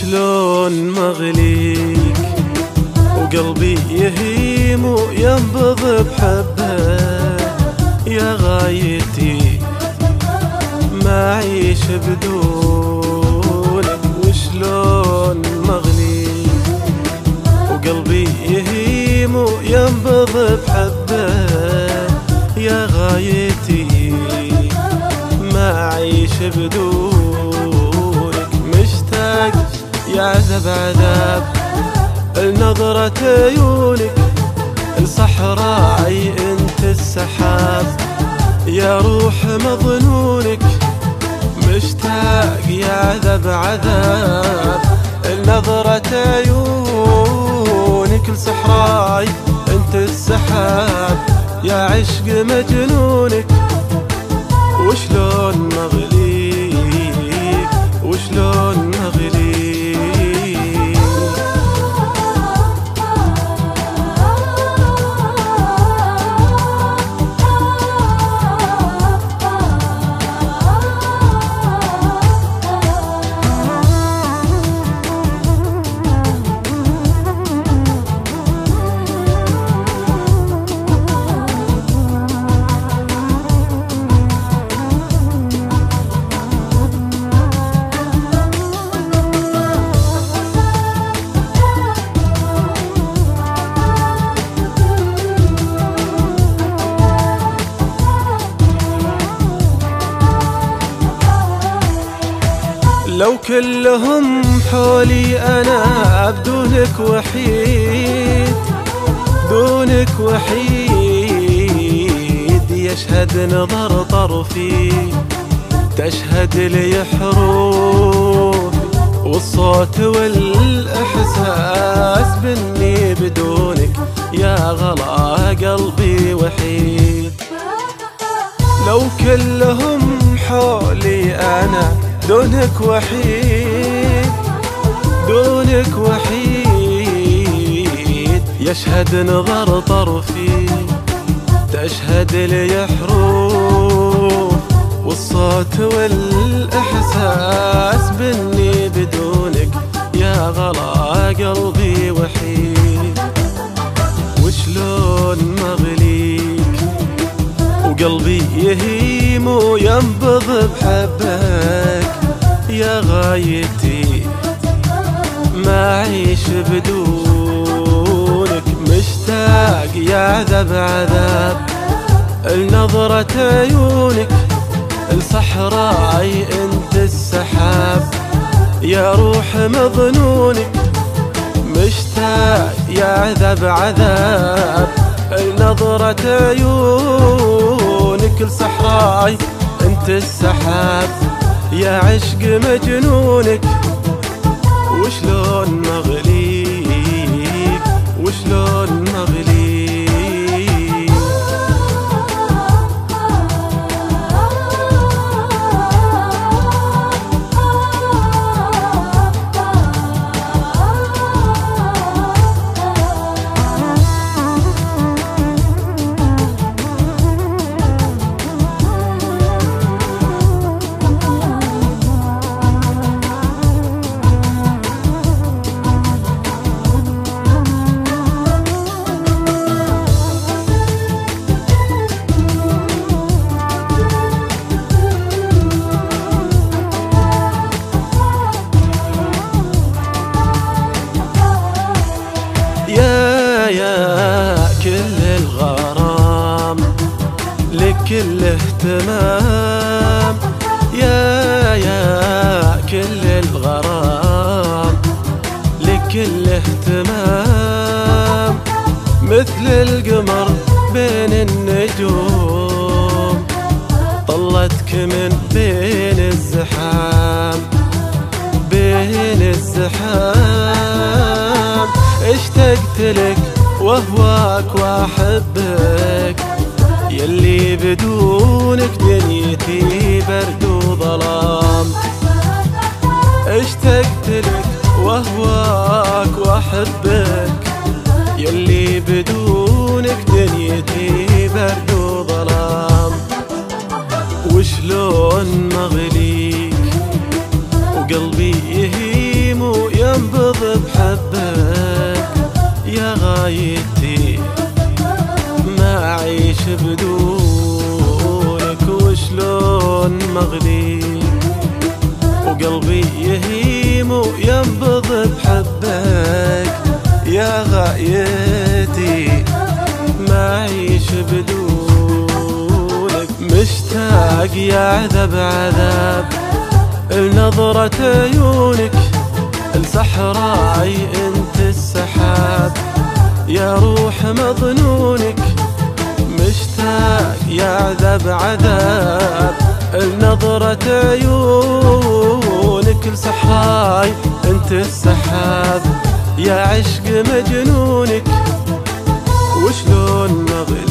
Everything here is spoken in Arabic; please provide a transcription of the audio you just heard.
شلون مغليك؟ وقلبي يهيم وينبض بحبه. يا غايتي ما أعيش بدونك وشلون مغليك؟ وقلبي يهيم وينبض بحبه. يا غايتي ما أعيش بدونك عذب عذاب. لنظرة عيونك الصحراء أنت السحاب. يا روح مظنونك مشتاق يا عذب عذاب. النظرة عيونك الصحراء أنت السحاب. يا عشق مجنونك وشلون مغليك وشلون لو كلهم حولي أنا بدونك وحيد دونك وحيد. يشهد نظر طرفي تشهد لي حروف. والصوت والإحساس بني بدونك يا غلا قلبي وحيد. لو كلهم حولي أنا دونك وحيد دونك وحيد. يشهد نظر طرفي تشهد لي حروف والصوت والإحساس إني بدونك يا غلا قلبي وحيد. وشلون مغليك؟ وقلبي يهيم وينبض بحبك. يا غايتي ما أعيش بدونك. مشتاق يا عذب عذاب لنظرة عيونك. الصحراء أنت السحاب يا روح مظنونك. مشتاق يا عذب عذاب نظرة عيونك. الصحراء أنت السحاب. يا عشق مجنونك وشلون مغليك يا كل الغرام لك كل اهتمام. يا يا كل الغرام لك كل اهتمام. مثل القمر بين النجوم طلتك من بين الزحام بين الزحام. اشتقت لك واهواك وأحبك. يلي بدونك دنيتي برد وظلام. اشتقت لك واهواك وأحبك. يلي بدونك دنيتي برد وظلام. وشلون مغليك وقلبي مغلي وقلبي يهيم وينبض بحبك. يا غايتي ما أعيش بدونك. مشتاق يا عذب عذاب. لنظرة عيونك الصحراي انت السحاب. يا روح مظنونك مشتاق يا عذب عذاب. النظرة عيونك الصحراي انت السحاب. يا عشق مجنونك وشلون مغلي